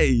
Hey!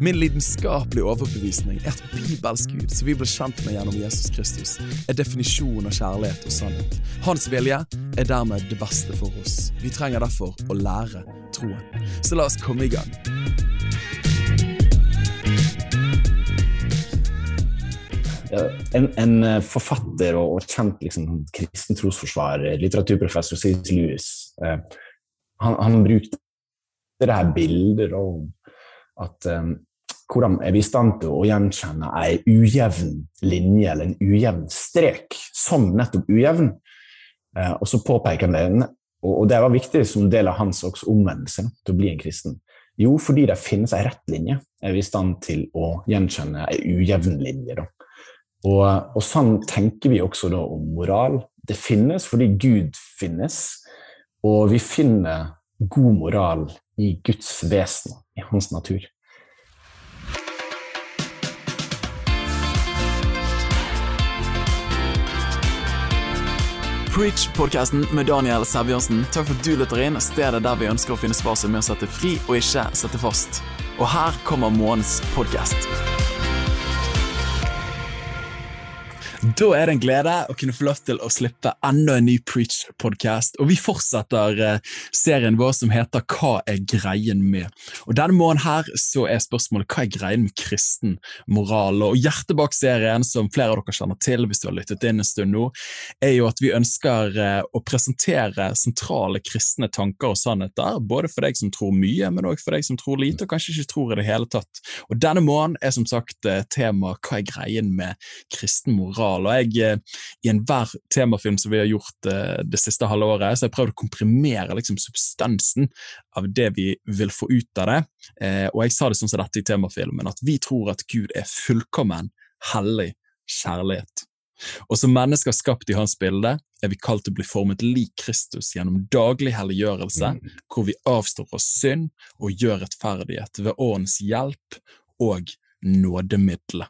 Min lidenskapelige overbevisning er at bibelsk Gud, som vi ble kjent med gjennom Jesus Kristus, er definisjonen av kjærlighet og sannhet. Hans vilje er dermed det beste for oss. Vi trenger derfor å lære troen. Så la oss komme i gang. En, en, eh, forfatter og, og kjent liksom, kristen trosforsvarer, litteraturprofessor C.S. Lewis, eh, han, han, brukte det her bildet om at um, hvordan er vi i stand til å gjenkjenne ei ujevn linje eller en ujevn strek som nettopp ujevn? Uh, og så påpeker han det, og, det var viktig som del av hans omvendelse til å bli en kristen. Jo, fordi det finnes ei rett linje, er vi i stand til å gjenkjenne ei ujevn linje. Og, og sånn tenker vi også om moral. Det finnes fordi Gud finnes, og vi finner god moral i Guds vesen, i hans natur. Preach-podkasten med Daniel Sæbjørnsen. Takk for at du lytter inn, stedet der vi ønsker å finne svar som er å sette fri og ikke sette fast. Og her kommer månedens podkast. Da er det en glede å kunne få lov til å slippe enda en ny Preach-podkast. Og vi fortsetter eh, serien vår som heter Hva er greien med? Og Denne måneden her så er spørsmålet hva er greien med kristen moral? Og Hjertet bak serien, som flere av dere kjenner til hvis du har lyttet inn en stund nå, er jo at vi ønsker eh, å presentere sentrale kristne tanker og sannheter, både for deg som tror mye, men også for deg som tror lite og kanskje ikke tror i det hele tatt. Og Denne måneden er som sagt eh, tema hva er greien med kristen moral? Moral. og jeg, eh, I enhver temafilm som vi har gjort uh, det siste halve året, så har jeg prøvd å komprimere liksom, substansen av det vi vil få ut av det. Uh, og jeg sa det sånn som dette i temafilmen, at vi tror at Gud er fullkommen, hellig kjærlighet. Og som mennesker skapt i hans bilde er vi kalt til å bli formet lik Kristus gjennom daglig helliggjørelse, mm. hvor vi avstår fra synd og gjør rettferdighet ved årens hjelp og nådemiddelet.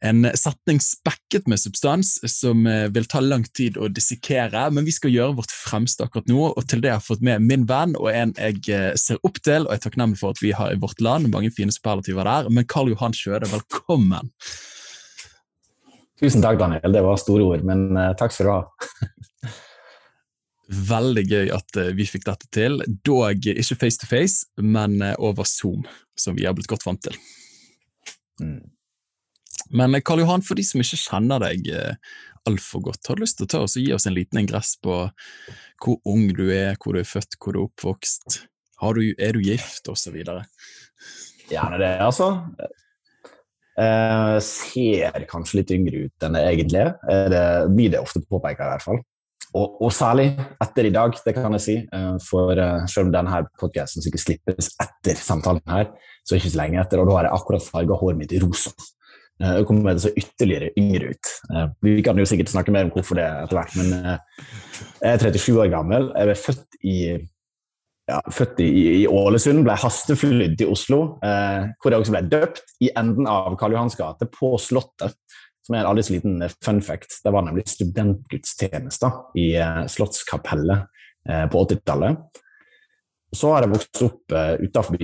En setning spekket med substans som eh, vil ta lang tid å dissekere, men vi skal gjøre vårt fremste akkurat nå, og til det har jeg fått med min venn og en jeg eh, ser opp til, og er takknemlig for at vi har i vårt land mange fine superlativer der, men Karl Johan Sjøde, velkommen! Tusen takk, Daniel. Det var store ord, men uh, takk skal du ha. Veldig gøy at vi fikk dette til, dog ikke face to face, men over Zoom, som vi har blitt godt vant til. Mm. Men eh, Karl Johan, for de som ikke kjenner deg eh, altfor godt, har du lyst til å ta oss og gi oss en liten ingress på hvor ung du er, hvor du er født, hvor du er oppvokst? Du, er du gift, osv.? Gjerne det, altså. Jeg ser kanskje litt yngre ut enn jeg egentlig er. Det blir det ofte påpeka, i hvert fall. Og, og, særlig etter i dag, det kan jeg si. Eh, for selv om denne podkasten sikkert slippes etter samtalen her, så ikke så lenge etter, og da har jeg akkurat farga håret mitt i rosa. Jeg eh, kommer det så ytterligere yngre ut. Eh, vi kan jo sikkert snakke mer om hvorfor det etter hvert, men eh, jeg er 37 år gammel. Jeg ble født i, ja, født i, i Ålesund, ble hasteflydd til Oslo, hvor jeg også ble døpt i enden av Karl Johans gate, på Slottet. Som er en aldri så liten fun fact. Det var nemlig studentgudstjenester i Slottskapellet på 80-tallet. Så har jeg vokst opp utenfor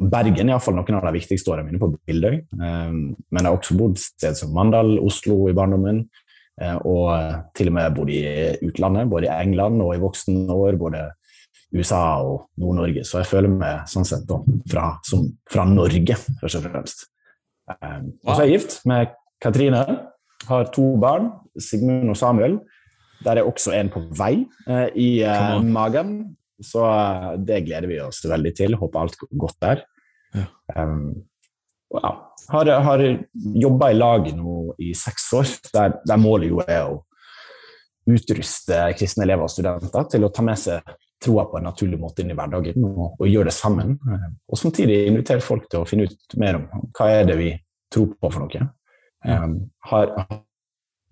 Bergen er iallfall noen av de viktigste årene mine på Bildøy. Men jeg har også bodd sted som Mandal, Oslo i barndommen. Eh, og til og med bodd i utlandet, både i England og i voksne år. Både USA og Nord-Norge. Så jeg føler meg sånn sett da, fra, som, fra Norge, først og fremst. Og så er jeg gift med Katrine. Har to barn, Sigmund og Samuel. Der er også en på vei uh, i uh, magen. Så uh, det gleder vi oss veldig til. Håper alt går godt der. Ja. Um, ja. Har, har jobba i lag nå i seks år, der, der, målet jo er å utruste kristne elever og studenter til å ta med seg troa på en naturlig måte inn i hverdagen, og, og gjøre det sammen. Og samtidig invitere folk til å finne ut mer om hva er det vi tror på for noe. Um, har,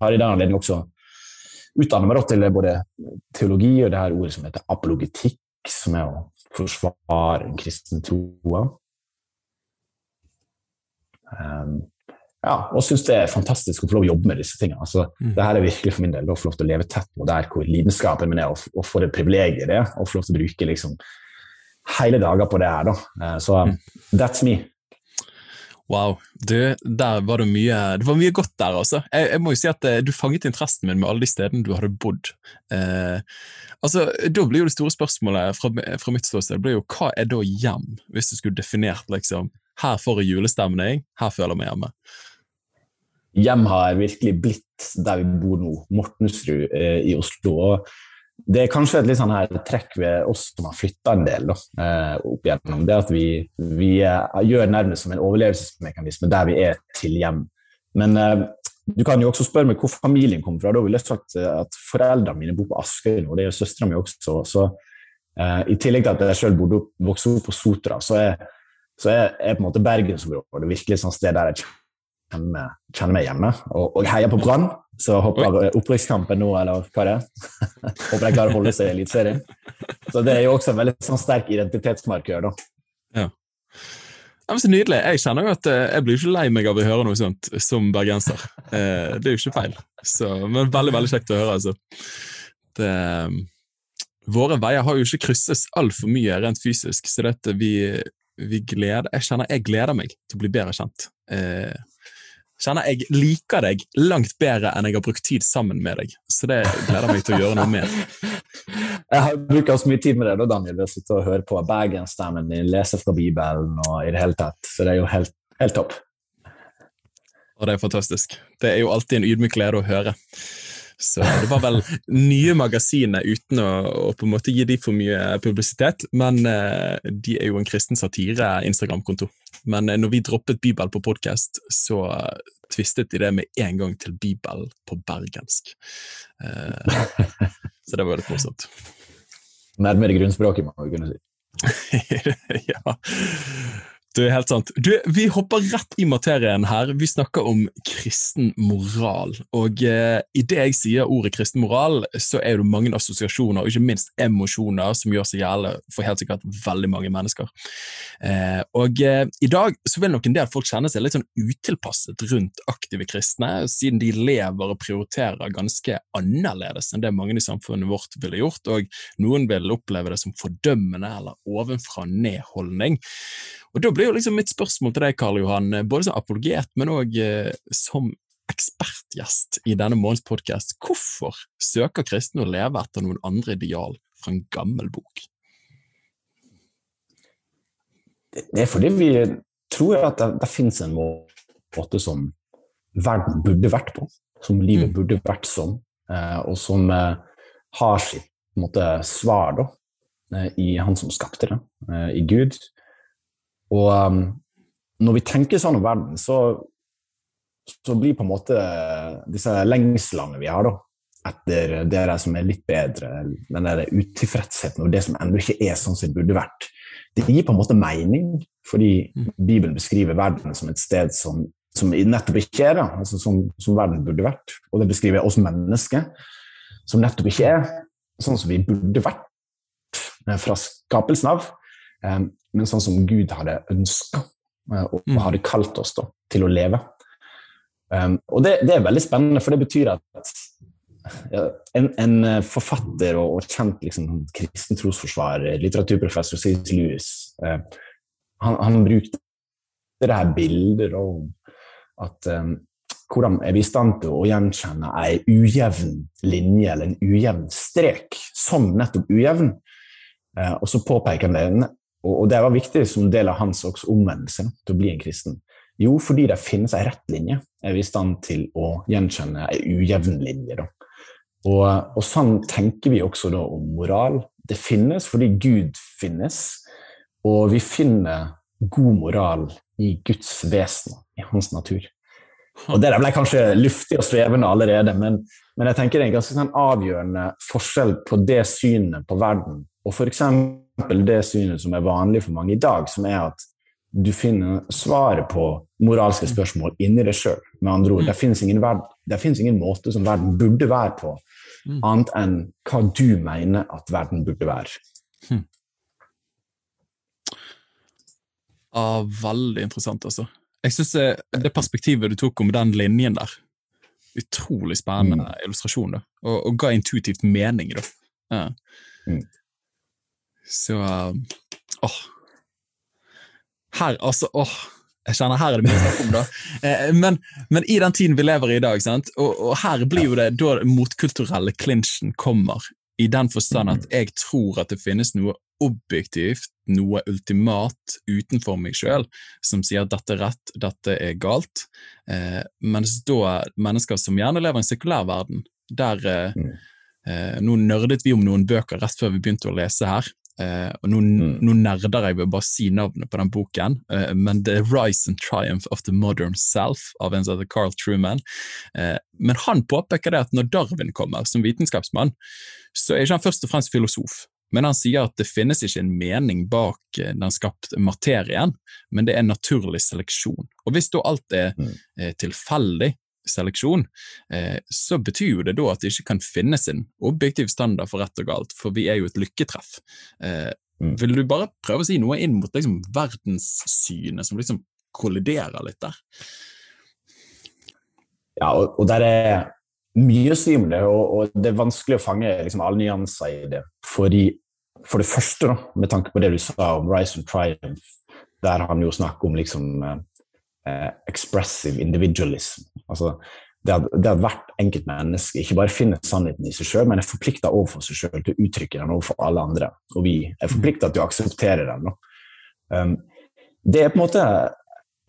har i den anledning også utdannet meg til både teologi og det her ordet som heter apologetikk, som er å forsvare den kristne troa. Um, ja, og syns det er fantastisk å få lov å jobbe med disse tingene. Altså, mm. det her er virkelig for min del å få lov til å leve tett på der hvor lidenskapen min er, og, og få det privilegiet det å få lov til å bruke liksom, hele dager på det her. Da. Uh, så mm. that's me. Wow. Du, der var det mye Det var mye godt der, altså. Jeg, jeg må jo si at eh, du fanget interessen min med alle de stedene du hadde bodd. Eh, altså, Da blir jo det store spørsmålet fra, fra mitt ståsted blir jo hva er da hjem, hvis du skulle definert liksom Her får jeg julestemning, her føler meg hjemme. Hjem har virkelig blitt der vi bor nå, Mortensrud eh, i Oslo. og det er kanskje et litt sånn her trekk ved oss som har flytta en del da, eh, opp igjennom. Det at vi, vi eh, gjør nærmest som en overlevelsesmekanisme der vi er til hjem. Men eh, du kan jo også spørre meg hvor familien kommer fra. Da ville jeg sagt at Foreldrene mine bor på Askøy nå, det gjør søstera mi også. Så eh, I tillegg til at jeg sjøl vokste opp på Sotra, så er, så er, er på en måte bergensområdet virkelig et sånn sted der jeg kjenner, kjenner meg hjemme. Og, og heier på Brann. Så hopper opprykkskampen nå, eller hva det er. Håper de klarer å holde seg i Eliteserien. Så det er jo også en veldig sånn sterk identitetsmarkør, da. Ja. Ja, men så Nydelig. Jeg kjenner jo at eh, jeg blir ikke lei meg av å høre noe sånt som bergenser. Eh, det er jo ikke feil. Så, men veldig veldig kjekt å høre. altså. Det, våre veier har jo ikke krysses altfor mye rent fysisk, så dette vi, vi gleder Jeg kjenner jeg gleder meg til å bli bedre kjent. Eh, kjenner jeg liker deg langt bedre enn jeg har brukt tid sammen med deg. Så det gleder meg til å gjøre noe med. Jeg har brukt så mye tid med deg, da, Daniel. Å sitte og høre på bergensstemmen din, lese fra Bibelen og i det hele tatt. Så det er jo helt, helt topp. Og det er fantastisk. Det er jo alltid en ydmyk glede å høre. Så det var vel nye magasiner uten å, å, på en måte gi de for mye publisitet. Men eh, de er jo en kristen satire-Instagram-konto. Men eh, når vi droppet Bibel på podkast, så uh, tvistet de det med en gang til Bibel på bergensk. Eh, så det var litt morsomt. Nærmere grunnspråket, må vi kunne si. ja. Det er helt sant. Du, vi hopper rett i materien her. Vi snakker om kristen moral. Og eh, idet jeg sier ordet kristen moral, så er det mange assosiasjoner, og ikke minst emosjoner, som gjør seg gjeldende for helt sikkert veldig mange mennesker. Eh, og eh, i dag så vil nok en del folk kjenne seg litt sånn utilpasset rundt aktive kristne, siden de lever og prioriterer ganske annerledes enn det mange i samfunnet vårt ville gjort, og noen vil oppleve det som fordømmende eller ovenfra-ned-holdning. Og Da blir jo liksom mitt spørsmål til deg, Karl Johan, eh, både som apologet, men òg eh, som ekspertgjest i denne måneds podkast. Hvorfor søker kristne å leve etter noen andre ideal fra en gammel bok? Det er fordi vi tror at det, det finnes en måte som verden burde vært på, som livet mm. burde vært som, eh, og som har sitt måte, svar da, i Han som skapte det, i Gud. Og um, når vi tenker sånn om verden, så, så blir på en måte disse lengslene vi har da, etter det som er litt bedre, den der utilfredsheten og det som ennå ikke er sånn som det burde vært, det gir på en måte mening, fordi mm. Bibelen beskriver verden som et sted som, som nettopp ikke er det, altså som, som, verden burde vært. Og det beskriver oss mennesker, som nettopp ikke er sånn som vi burde vært eh, fra skapelsen av. Men sånn som Gud hadde ønska eh, og mm. hadde kalt oss da, til å leve. Og det, det, er veldig spennende, for det betyr at en, en, eh, forfatter og, og kjent liksom, kristen trosforsvarer, litteraturprofessor C.S. Lewis, uh, han, han, brukte det her bildet om at hvordan er vi i stand til å gjenkjenne ei ujevn linje eller en ujevn strek som nettopp ujevn. Og så påpeker han det og, det var viktig som del av hans omvendelse til å bli en kristen. Jo, fordi det finnes ei rett linje, er vi i stand til å gjenkjenne ei ujevn linje. Da. Og, og, sånn tenker vi også da om moral. Det finnes fordi Gud finnes, og vi finner god moral i Guds vesen, i hans natur. Og Det ble kanskje luftig og svevende allerede, men, men jeg tenker det er en ganske sånn avgjørende forskjell på det synet på verden og f.eks. det synet som er vanlig for mange i dag, som er at du finner svaret på moralske Mm. spørsmål inni deg sjøl. Med andre ord, det finnes ingen, verd, det finnes ingen måte som verden burde være på, Mm. annet enn hva du mener at verden burde være. Ja, veldig interessant, altså. Jeg syns det perspektivet du tok om den linjen der, utrolig spennende Mm. illustrasjon, da. Og, og ga intuitivt mening, da. Ja. Mm. Så åh. Her, altså, åh. Jeg kjenner her er det mye å snakke om, da. Eh, men, men i den tiden vi lever i i dag, sant? Og, og her blir jo det da motkulturelle clinchen kommer, i den forstand at jeg tror at det finnes noe objektivt, noe ultimat utenfor meg sjøl, som sier at dette er rett, dette er galt, eh, mens da mennesker som gjerne lever i en sekulær verden, der eh, Mm. eh, Nå nerdet vi om noen bøker rett før vi begynte å lese her, eh, og nå, Mm. nå nerder jeg ved å bare si navnet på den boken, eh, men er Rise and Triumph of the Modern Self av en som heter Carl Truman. Eh, men han påpeker det at når Darwin kommer som vitenskapsmann, så er ikke han først og fremst filosof. Men han sier at det finnes ikke en mening bak den skapte materien, men det er naturlig seleksjon. Og hvis da alt er Mm. tilfeldig seleksjon, eh, så betyr jo det da at det ikke kan finnes en objektiv standard for rett og galt, for vi er jo et lykketreff. Eh, Mm. Vil du bare prøve å si noe inn mot liksom, verdenssynet som liksom kolliderer litt der? Ja, og, og der er mye å si om det, og, og det er vanskelig å fange liksom, alle nyanser i det. Fordi, for det første, da, med tanke på det du sa om Rise and Triumph, der han jo snakker om liksom eh, expressive individualism. Altså, det at, det at hvert enkelt menneske ikke bare finner sannheten i seg sjøl, men er forplikta overfor seg sjøl til å uttrykke den overfor alle andre. Og vi er forplikta til å akseptere den. Um, det er på en måte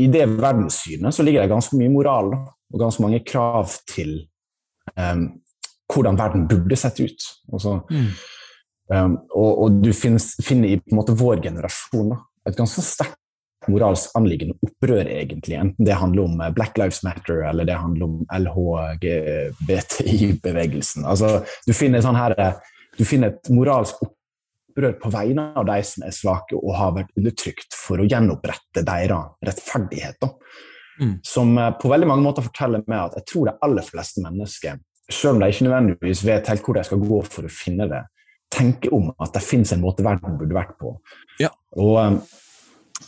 I det verdenssynet så ligger det ganske mye moral og ganske mange krav til um, hvordan verden burde sett ut. Altså, um, og, og, du finnes, finner i på en måte vår generasjon da, et ganske sterkt moralsk anliggende opprør, egentlig. Enten det handler om eh, Black Lives Matter eller det handler om LHGBTI-bevegelsen. Altså, du, finner sånn her, du finner et moralsk opprør på vegne av de som er svake og har vært undertrykt, for å gjenopprette deres rettferdighet. Mm. Som eh, på veldig mange måter forteller meg at jeg tror de aller fleste mennesker, selv om de ikke nødvendigvis vet helt hvor de skal gå for å finne det, tenker om at det finnes en måte verden burde vært på. Ja. Og, eh,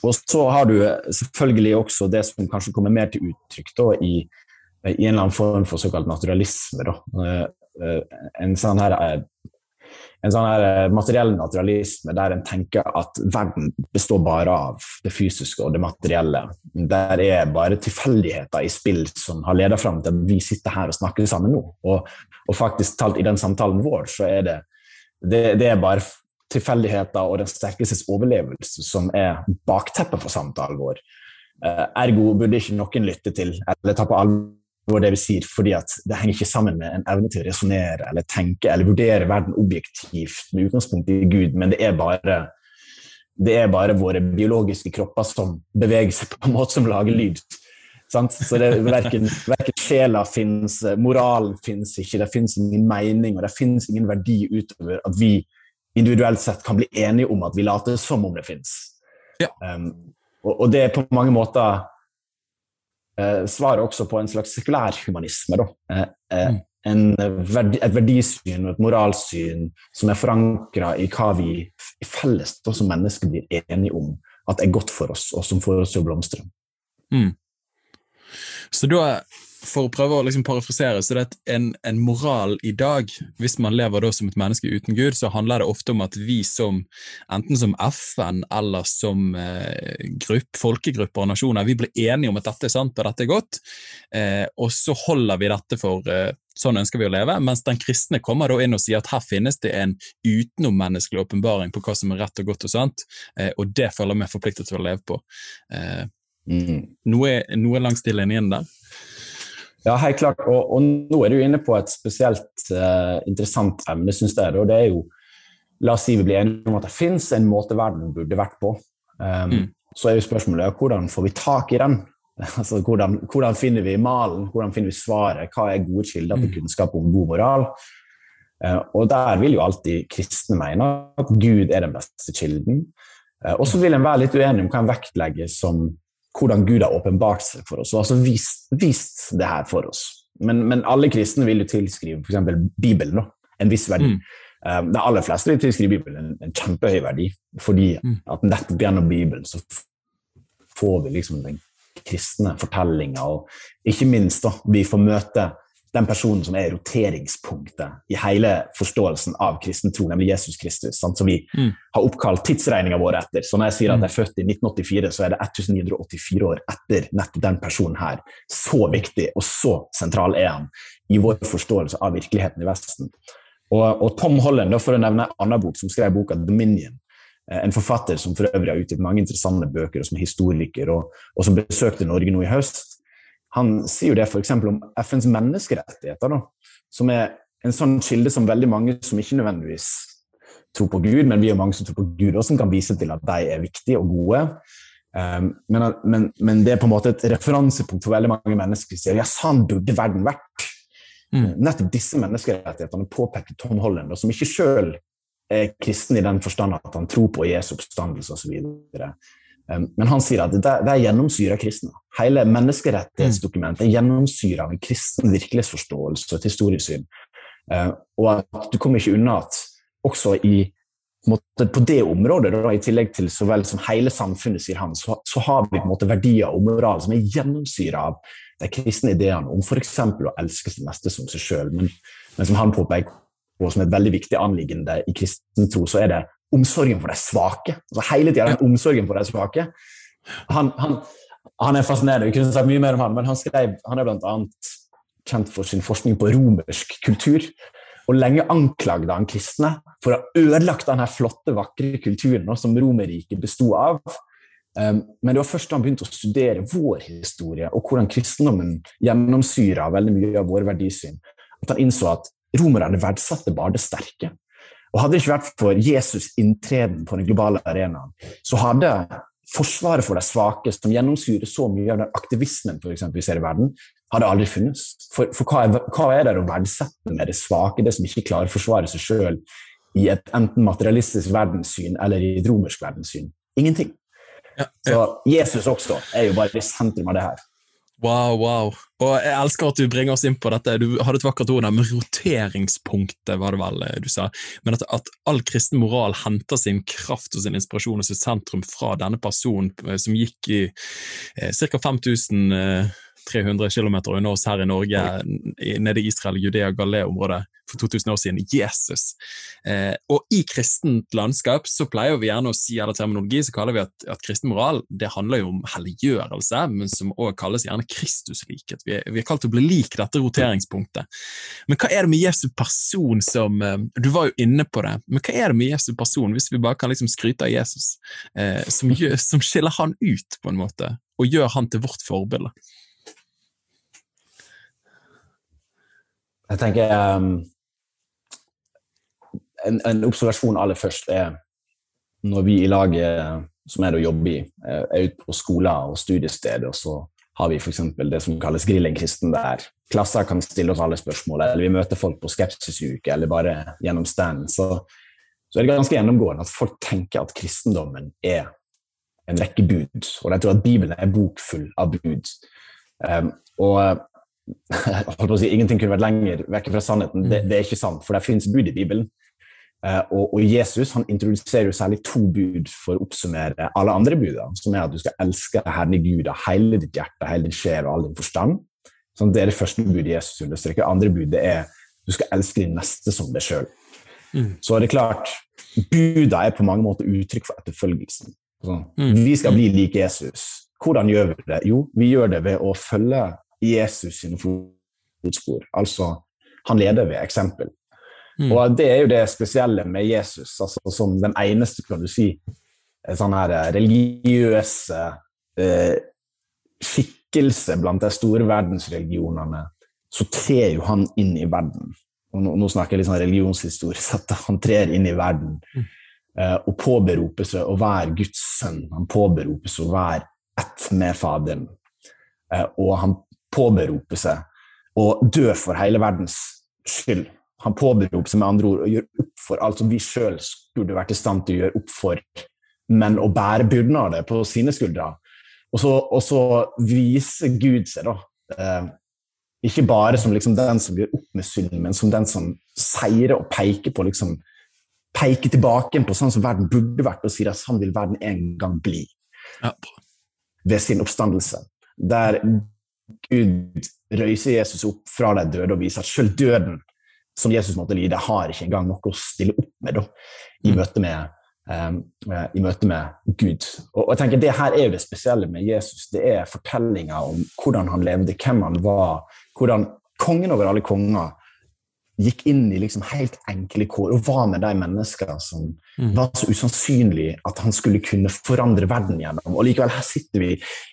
og så har du selvfølgelig også det som kanskje kommer mer til uttrykk da, i, i, en eller annen form for såkalt naturalisme. Da. Eh, En sånn her, en sånn her materiell naturalisme der en tenker at verden består bare av det fysiske og det materielle. Der er bare tilfeldigheter i spill som har ledet fram til at vi sitter her og snakker sammen nå. Og, og faktisk talt i den samtalen vår, så er det, det, det er bare tilfeldigheter og den sterkestes overlevelse som er bakteppet for samtalen vår. Eh, ergo burde ikke noen lytte til eller ta på alvor det vi sier, fordi at det henger ikke sammen med en evne til å resonnere eller tenke eller vurdere verden objektivt med utgangspunkt i Gud, men det er bare det er bare våre biologiske kropper som beveger seg på en måte som lager lyd. Sant? Så det er verken, verken sjela fins, moralen fins ikke, det fins ingen mening og det fins ingen verdi utover at vi individuelt sett kan bli enige om at vi later som om det fins. Ja. Um, og, og, det er på mange måter uh, svaret også på en slags sekulær humanisme. Uh, uh, en verdi, et verdisyn og et moralsyn som er forankra i hva vi i felles da, som mennesker blir enige om at er godt for oss, og som får oss til å blomstre. Mm. Så da for å prøve å liksom parafrasere, så det er en, en, moral i dag, hvis man lever da som et menneske uten Gud, så handler det ofte om at vi som, enten som FN eller som eh, grupp, folkegrupper og nasjoner, vi blir enige om at dette er sant og dette er godt, eh, og så holder vi dette for eh, sånn ønsker vi å leve, mens den kristne kommer da inn og sier at her finnes det en utenommenneskelig åpenbaring på hva som er rett og godt og sant, eh, og det føler vi forpliktet til å leve på. Eh, mm. noe, noe langs de linjene der? Ja, helt klart. Og, og, nå er du inne på et spesielt uh, interessant emne, syns jeg. Og det er jo La oss si vi blir enige om at det finnes en måte verden burde vært på. Um, mm. Så er jo spørsmålet hvordan får vi tak i den? Altså, hvordan, hvordan, finner vi malen? Hvordan finner vi svaret? Hva er gode kilder til kunnskap om god moral? Uh, og der vil jo alltid kristne mene at Gud er den beste kilden. Uh, og så vil en være litt uenig om hva en vektlegger som hvordan Gud har åpenbart seg for oss, og altså vist, vist det her for oss. Men, men alle kristne vil jo tilskrive f.eks. Bibelen da, en viss verdi. Mm. Um, de aller fleste vil tilskrive Bibelen en, en kjempehøy verdi, fordi mm. at nettopp gjennom Bibelen så får vi liksom den kristne fortellinga, og ikke minst da, vi får møte den personen som er roteringspunktet i hele forståelsen av kristen tro, nemlig Jesus Kristus, sant? som vi mm. har oppkalt tidsregninga vår etter. Så når jeg sier at jeg er født i 1984, så er det 1984 år etter nettopp den personen her. Så viktig og så sentral er han i vår forståelse av virkeligheten i Vesten. Og, og Tom Holland, for å nevne en annen bok, som skrev boka 'Dominion', eh, en forfatter som for øvrig har utgitt mange interessante bøker, og som er historiker, og, og som besøkte Norge nå i høst, han sier jo det f.eks. om FNs menneskerettigheter, da, som er en sånn kilde som veldig mange som ikke nødvendigvis tror på Gud, men vi er mange som tror på Gud, og som kan vise til at de er viktige og gode. Um, men, men, men, det er på en måte et referansepunkt for veldig mange mennesker som sier ja, sånn burde verden vært. Mm. Nettopp disse menneskerettighetene påpeker Tom Holland, som ikke sjøl er kristen i den forstand at han tror på Jesu oppstandelse osv. Men han sier at det, det er gjennomsyra kristne. Hele menneskerettighetsdokumentet er gjennomsyra av en kristen virkelighetsforståelse og et historiesyn. Og at du kommer ikke unna at også i på det området, da, i tillegg til så vel som hele samfunnet, sier han, så, så har vi på en måte verdier og moral som er gjennomsyra av de kristne ideene om f.eks. å elske sin neste som seg sjøl. Men, men, som han påpeker, og som er et veldig viktig anliggende i kristen tro, så er det omsorgen for de svake. Altså hele tida den omsorgen for de svake. Han, han, han, er fascinerende. Vi kunne sagt mye mer om han, men han, skrev, han er bl.a. kjent for sin forskning på romersk kultur. Og lenge anklagde han kristne for å ha ødelagt denne flotte, vakre kulturen som Romerriket besto av. Um, men det var først da han begynte å studere vår historie og hvordan kristendommen gjennomsyra veldig mye av våre verdisyn, at han innså at romerne verdsatte bare det sterke. Og Hadde det ikke vært for Jesus' inntreden på den globale arenaen, så hadde forsvaret for de svake, som gjennomsyrer så mye av den aktivismen for eksempel, vi ser i verden, hadde aldri funnes. For, for hva, er, hva, er, det å verdsette med det svake, det som ikke klarer å forsvare seg sjøl i et enten materialistisk verdenssyn eller i et romersk verdenssyn? Ingenting. Ja, ja. Så Jesus også er jo bare i sentrum av det her. Wow, wow. Og Jeg elsker at du bringer oss inn på dette. Du hadde et vakkert ord der, men roteringspunktet, var det vel eh, du sa. Men at, at, all kristen moral henter sin kraft og sin inspirasjon og sitt sentrum fra denne personen eh, som gikk i eh, ca. 5000 eh, 300 km unna oss her i Norge, nede i Israel, Judea, Galilea-området for 2000 år siden. Jesus! Eh, og i kristent landskap så pleier vi gjerne å si, eller terminologi, så kaller vi at, at kristen moral det handler jo om helliggjørelse, men som også kalles gjerne Kristuslikhet. Vi, vi, er kalt å bli lik dette roteringspunktet. Men hva er det med Jesu person som eh, Du var jo inne på det, men hva er det med Jesu person, hvis vi bare kan liksom skryte av Jesus, eh, som, som skiller han ut, på en måte, og gjør han til vårt forbilde? Jeg tenker um, en, en, observasjon aller først er når vi i laget som er det å jobbe i, er ute på skoler og studiesteder, og så har vi f.eks. det som kalles Grillen kristen, der klasser kan stille oss alle spørsmål, eller vi møter folk på skepsisuke, eller bare gjennom stand, så, så, er det ganske gjennomgående at folk tenker at kristendommen er en rekke bud, og jeg tror at Bibelen er bokfull av bud. Um, og holdt på å si, Ingenting kunne vært lenger vekk fra sannheten. Det, mm. det, er ikke sant, for det finnes bud i Bibelen. Uh, og, og, Jesus han introduserer jo særlig to bud for å oppsummere alle andre budene, som er at du skal elske Herren i Gud av hele ditt hjerte, hele din sjel og all din forstand. Sånn, det er det første budet Jesus understreker. Andre budet er du skal elske din neste som deg sjøl. Mm. Så er det klart, budene er på mange måter uttrykk for etterfølgelsen. Sånn. Mm. Vi skal bli lik Jesus. Hvordan gjør vi det? Jo, vi gjør det ved å følge Jesus sine fotspor. Altså, han leder ved eksempel. Mm. Og det er jo det spesielle med Jesus, altså som den eneste, kan du si, sånn her eh, religiøse eh, skikkelse blant de store verdensreligionene, så trer jo han inn i verden. Og nå, nå snakker jeg litt sånn religionshistorisk, at han trer inn i verden mm. eh, og påberoper seg å være Guds sønn. Han påberoper seg å være ett med Faderen. Eh, og han påberope seg å dø for hele verdens skyld. han påberoper seg med andre ord å gjøre opp for alt som vi sjøl skulle vært i stand til å gjøre opp for, men å bære byrden av det på sine skuldre. Og så, og så viser Gud seg, da. Eh, ikke bare som liksom den som gjør opp med synden, men som den som seirer og peker på liksom, peker tilbake på sånn som verden burde vært, og sier at sånn vil verden en gang bli. Ja. Ved sin oppstandelse. Der Gud røyser Jesus opp fra de døde og viser at selv døden som Jesus måtte lide, har ikke engang noe å stille opp med da, i, mm. møte med, um, i møte med Gud. Og, og, jeg tenker Det her er jo det spesielle med Jesus. Det er fortellinga om hvordan han levde, hvem han var, hvordan kongen over alle konger gikk inn i liksom helt enkle kår og var med de menneskene som mm. var så usannsynlig at han skulle kunne forandre verden gjennom. Og likevel, her sitter vi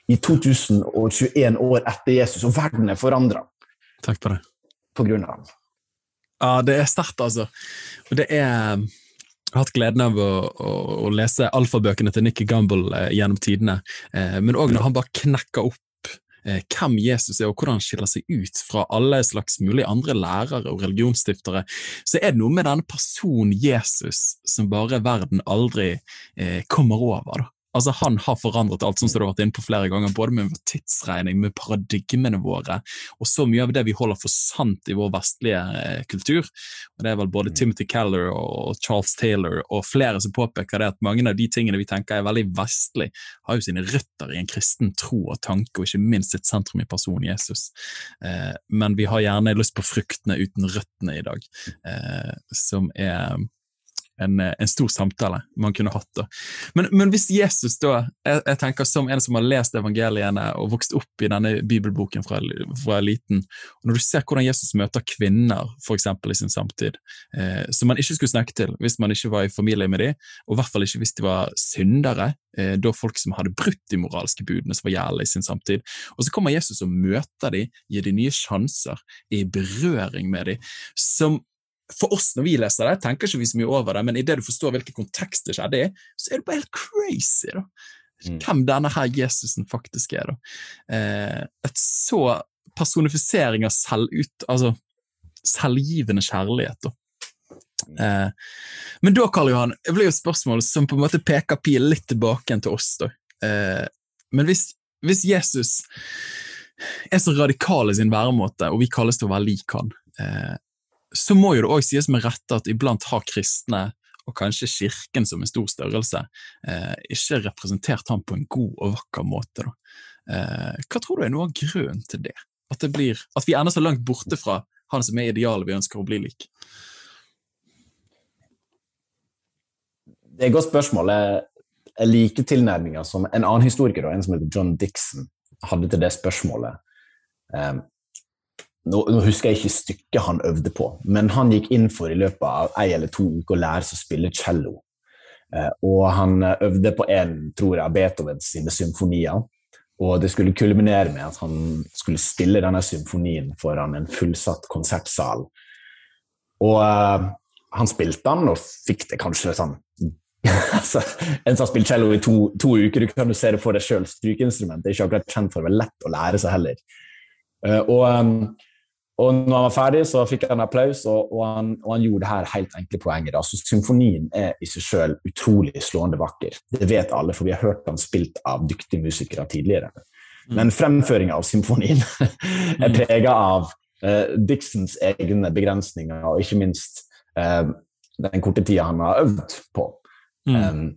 i 2021 år etter Jesus, og verden er forandra. Takk på det. På grunn av ham. Ja, det er sterkt, altså. Og det er jeg har hatt gleden av å, å, å lese alfabøkene til Nikki Gamble eh, gjennom tidene, eh, men òg når han bare knekker opp hvem Jesus er, og hvordan han skiller seg ut fra alle slags mulige andre lærere og religionsstiftere, så er det noe med denne personen Jesus som bare verden aldri eh, kommer over. da. Altså, Han har forandret alt, som du har vært inne på flere ganger, både med vår tidsregning, med paradigmene våre, og så mye av det vi holder for sant i vår vestlige eh, kultur. Og Det er vel både mm. Timothy Keller og Charles Taylor og flere som påpeker det at mange av de tingene vi tenker er veldig vestlig, har jo sine røtter i en kristen tro og tanke, og ikke minst sitt sentrum i personen Jesus. Eh, men vi har gjerne lyst på fruktene uten røttene i dag, eh, som er en, en, stor samtale man kunne hatt. da. Men, men hvis Jesus, da, jeg, jeg, tenker som en som har lest evangeliene og vokst opp i denne bibelboken fra, fra liten, og når du ser hvordan Jesus møter kvinner for eksempel, i sin samtid, eh, som man ikke skulle snakke til hvis man ikke var i familie med dem, og i hvert fall ikke hvis de var syndere, eh, da folk som hadde brutt de moralske budene som var gjeldende i sin samtid. Og så kommer Jesus og møter dem, gir dem nye sjanser, er i berøring med dem, som for oss når vi leser det, tenker ikke vi så mye over det, men idet du forstår hvilken kontekst det skjedde i, så er det bare helt crazy. da. Mm. Hvem denne her Jesusen faktisk er. da. Eh, et så personifisering av selvut, altså selvgivende kjærlighet. da. Eh, men da, Karl Johan, det blir jo et spørsmål som på en måte peker pil litt tilbake til oss. da. Eh, men hvis, hvis, Jesus er så radikal i sin væremåte, og vi kalles til å være lik han, eh, så må jo det òg sies med rette at iblant har kristne, og kanskje Kirken som en stor størrelse, eh, ikke representert ham på en god og vakker måte. Eh, hva tror du er noe av grunnen til det? At, det blir, at vi ender så langt borte fra han som er idealet vi ønsker å bli lik? Det er et godt spørsmål. Jeg liker tilnærminga som en annen historiker, en som heter John Dixon, hadde til det spørsmålet. Um, nå, husker jeg ikke stykket han øvde på, men han gikk inn for i løpet av ei eller to uker å lære seg å spille cello. Eh, og han eh, øvde på en, tror jeg, av Beethovens sine symfonier. Og det skulle kulminere med at han skulle spille denne symfonien foran en fullsatt konsertsal. Og eh, han spilte den, og fikk det kanskje sånn altså, En som har spilt cello i to, to, uker, du kan jo se det for deg sjøl. Strykeinstrument er ikke akkurat kjent for å være lett å lære seg heller. Uh, og um, og når han var ferdig, så fikk han applaus, og, og, han, og han, gjorde det her helt enkle poenget. Altså, symfonien er i seg selv utrolig slående vakker. Det vet alle, for vi har hørt han spilt av dyktige musikere tidligere. Mm. Men fremføringa av symfonien er mm. prega av eh, Dixons egne begrensninger, og ikke minst eh, den korte tida han har øvd på. Mm. Um,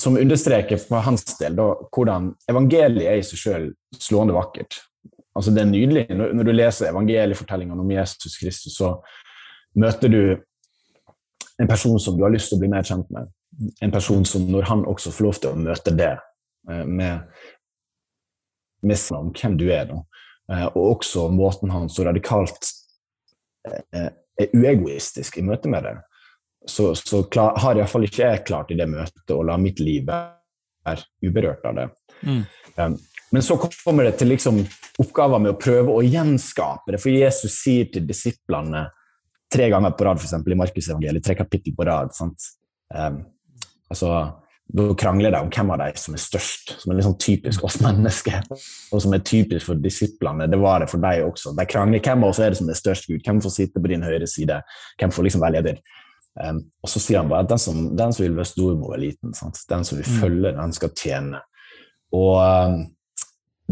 som understreker for hans del da, hvordan evangeliet er i seg sjøl slående vakkert. Altså, det er nydelig. Når, når du leser evangeliefortellingene om Jesus Kristus, så møter du en person som du har lyst til å bli mer kjent med. En person som, når han også får lov til å møte det, eh, med, med om hvem du er, da. Eh, og også måten han så radikalt eh, er uegoistisk i møte med det, så, så klar, har iallfall ikke jeg klart i det møtet å la mitt liv være uberørt av det. Mm. Um, men så kommer det til liksom oppgaver med å prøve å gjenskape det. For Jesus sier til disiplene tre ganger på rad, f.eks. i Markusevangeliet, tre kapittel på rad. Um, altså, da krangler de om hvem av de som er størst, som er sånn typisk oss mennesker, og som er typisk for disiplene. Det var det for deg også. De krangler hvem av oss er det som er størst, Gud, hvem får sitte på din høyre side, hvem får liksom være leder. Um, og så sier han bare at den som, den som vil være stor, må være liten. Sant? Den som vil mm. følge, den skal tjene. Og um,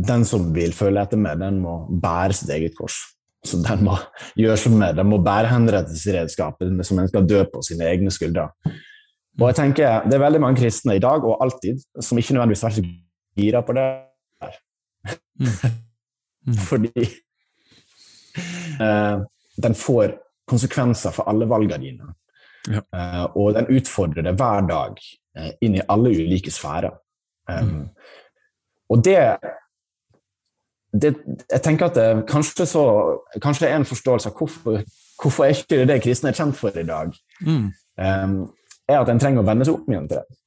den som vil følge etter meg, den må bære sitt eget kors. Så den må gjøre som meg, den må bære henrettelsesredskapet som en skal dø på sine egne skuldre. Og jeg tenker, Det er veldig mange kristne i dag, og alltid, som ikke nødvendigvis er så gira på det her. Mm. Fordi uh, den får konsekvenser for alle valgene dine. Ja. Uh, og den utfordrer deg hver dag uh, inn i alle ulike sfærer. Um, mm. Og det, det, Jeg tenker at det kanskje, så, kanskje er en forståelse av hvorfor, hvorfor er ikke det kristne er kjent for i dag. Mm. Um, er at en trenger å vende seg opp igjen til det.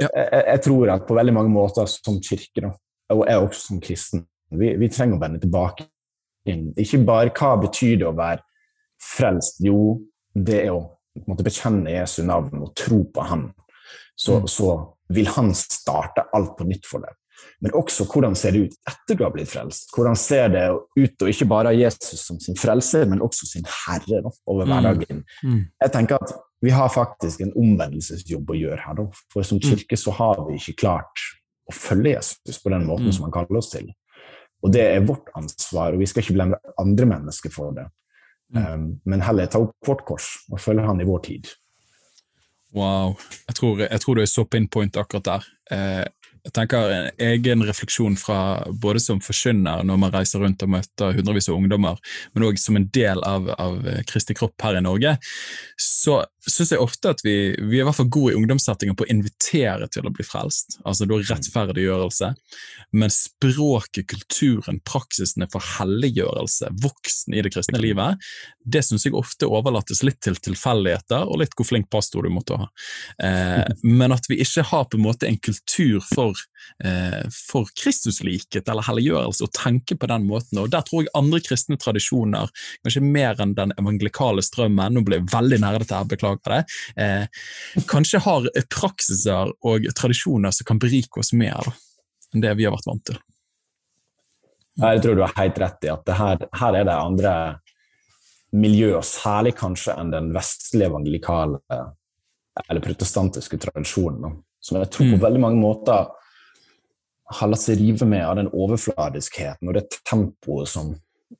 Ja. Jeg, jeg, tror at på veldig mange måter som kirke, da, og jeg også som kristen, vi, vi, trenger å vende tilbake inn. Ikke bare hva betyr det å være frelst? Jo, det er å måtte bekjenne Jesu navn og tro på Han. Så, mm. så vil Han starte alt på nytt for deg men også hvordan ser det ut etter du har blitt frelst. Hvordan ser det ut å ikke bare ha Jesus som sin frelser, men også sin herre da, over mm. hverdagen. Mm. Mm. Jeg tenker at vi har faktisk en omvendelsesjobb å gjøre her. Da. For som mm. kirke så har vi ikke klart å følge Jesus på den måten mm. som han kaller oss til. Og det er vårt ansvar, og vi skal ikke blende andre mennesker for det. Um, men heller ta opp vårt kors og følge han i vår tid. Wow. Jeg tror, jeg tror du er så pinpoint akkurat der. Eh, jeg tenker En egen refleksjon fra både som forkynner når man reiser rundt og møter hundrevis av ungdommer, men òg som en del av, av Kristi kropp her i Norge, så syns jeg ofte at vi, vi, er i hvert fall gode i ungdomssettinger på å invitere til å bli frelst. Altså da rettferdiggjørelse. Men språket, kulturen, praksisene for helliggjørelse, voksen i det kristne livet, det syns jeg ofte overlates litt til tilfeldigheter og litt hvor flink pastor du måtte ha. Eh, men at vi ikke har på en måte en kultur for, eh, for Kristuslikhet eller helliggjørelse, og tenke på den måten. Og Der tror jeg andre kristne tradisjoner, kanskje mer enn den evangelikale strømmen, nå ble jeg veldig dette her, beklager beklager det, eh, kanskje har praksiser og tradisjoner som kan berike oss mer enn det vi har vært vant til. Jeg tror du har helt rett i at her, her, er det andre miljøer, særlig kanskje enn den vestlige evangelikale eller protestantiske tradisjonen, som jeg tror på mm. veldig mange måter har latt seg rive med av den overfladiskheten og det tempoet som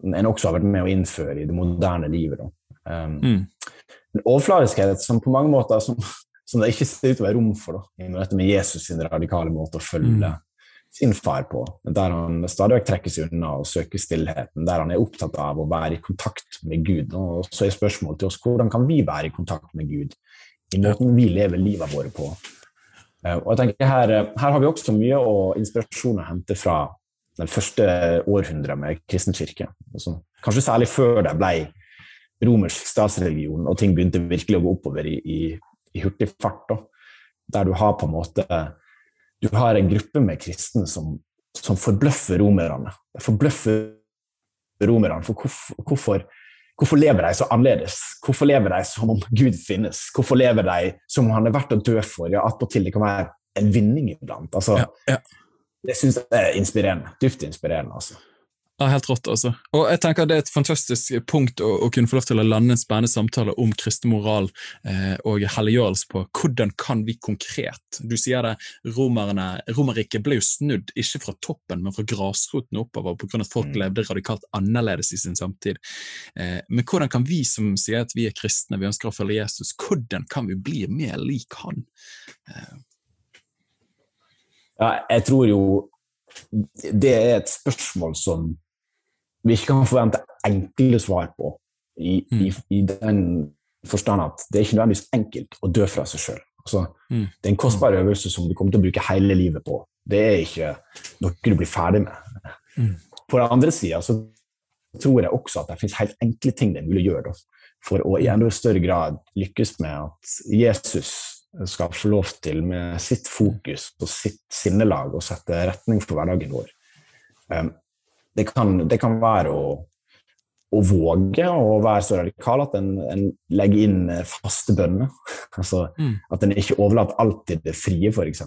en også har vært med å innføre i det moderne livet. Um, mm en overfladiskhet som på mange måter som, som, det ikke ser ut til å være rom for da, i møte med Jesus sin radikale måte å følge mm. sin far på. Der han stadig vekk seg unna og søker stillheten, der han er opptatt av å være i kontakt med Gud. Og så er spørsmålet til oss hvordan kan vi være i kontakt med Gud i måten vi lever livet våre på. Eh, og jeg tenker her, her har vi også mye og inspirasjon å hente fra den første århundret med kristen kirke. Altså, kanskje særlig før det ble romersk statsreligion, og ting begynte virkelig å gå oppover i, i, i hurtig fart. Da. Der du har på en måte Du har en gruppe med kristne som, som forbløffer romerne. Forbløffer romerne. For hvorfor, hvorfor, hvorfor lever de så annerledes? Hvorfor lever de som om Gud finnes? Hvorfor lever de som om han er verdt å dø for? Ja, attpåtil det kan være en vinning iblant. Altså, ja, ja. Det syns jeg er inspirerende. Dypt inspirerende. altså. Ja, Helt rått, altså. Og jeg tenker Det er et fantastisk punkt å, å kunne få lov til å lande en spennende samtale om kristen moral eh, og helliggjørelse på. Hvordan kan vi konkret Du sier det, romerne, Romerriket ble jo snudd, ikke fra toppen, men fra grasroten oppover, pga. at folk mm. levde radikalt annerledes i sin samtid. Eh, men hvordan kan vi som sier at vi er kristne, vi ønsker å følge Jesus, hvordan kan vi bli mer lik han? Eh. Ja, jeg tror jo det er et spørsmål som vi ikke kan forvente enkle svar på, i, mm. i, i den forstand at det er ikke nødvendigvis enkelt å dø fra seg sjøl. Altså, mm. Det er en kostbar øvelse som du kommer til å bruke hele livet på. Det er ikke noe du blir ferdig med. Mm. På den andre sida så tror jeg også at det finnes helt enkle ting det er mulig å gjøre da, for å i enda større grad lykkes med at Jesus skal få lov til med sitt fokus og sitt sinnelag å sette retning for hverdagen vår. Um, det kan, det kan være å å våge å være så radikal at en, en legger inn eh, faste bønner. altså, mm. At en ikke overlater alt til det frie, f.eks.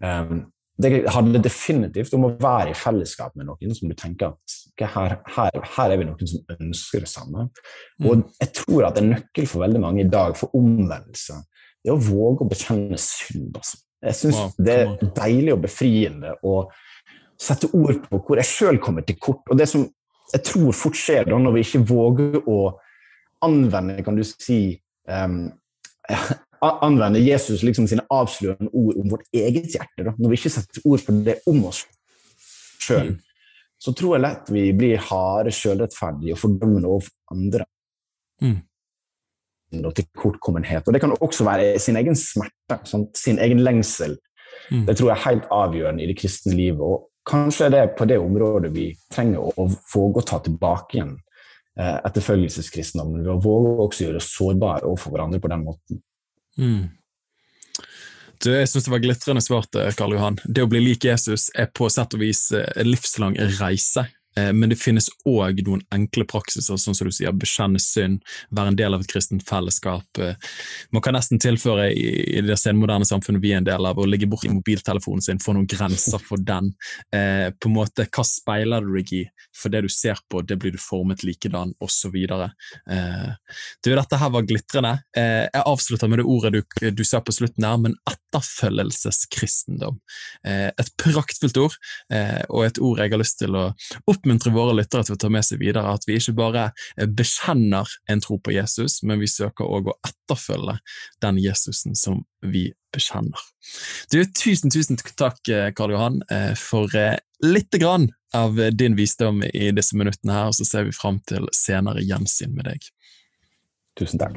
Um, det handler definitivt om å være i fellesskap med noen som du tenker at okay, her, her, her, er vi noen som ønsker det samme. Mm. Og jeg tror at en nøkkel for veldig mange i dag for omvendelse det er å våge å bekjenne synd. Altså. Jeg syns wow, det er deilig og befriende å sette ord på hvor jeg sjøl kommer til kort. Og det som jeg tror fort skjer da, når vi ikke våger å anvende kan du si, um, anvende Jesus liksom sine avslørende ord om vårt eget hjerte, da. når vi ikke setter ord på det om oss sjøl, mm. så tror jeg lett vi blir harde, sjølrettferdige og fordømmende overfor andre. Mm. Og til kortkommenhet. Og det kan også være sin egen smerte, sånn, sin egen lengsel. Mm. Det tror jeg er helt avgjørende i det kristne livet. Og kanskje er det på det området vi trenger å våge å ta tilbake igjen eh, etterfølgelseskristendommen. Ved å våge også gjøre oss sårbare overfor hverandre på den måten. Mm. Du, jeg syns det var glitrende svart, eh, Karl Johan. Det å bli lik Jesus er på sett og vis eh, en livslang reise. Eh, men det finnes òg noen enkle praksiser, sånn som du sier, bekjenne synd, være en del av et kristent fellesskap. Eh, man kan nesten tilføre i det senmoderne samfunnet vi er en del av, å ligge bort i mobiltelefonen sin, få noen grenser for den. Eh, på en måte, Hva speiler du deg i? For det du ser på, det blir du formet likedan, osv. Du, dette her var glitrende. Jeg avslutter med det ordet du, du sa på slutten her, men etterfølgelseskristendom. Et praktfullt ord, og et ord jeg har lyst til å oppmuntre oppmuntre våre lyttere til å ta med seg videre at vi ikke bare eh, bekjenner en tro på Jesus, men vi søker òg å etterfølge den Jesusen som vi bekjenner. Du, tusen, tusen takk, eh, Karl Johan, eh, for lite grann av din visdom i disse minuttene her, og så ser vi fram til senere gjensyn med deg. Tusen takk.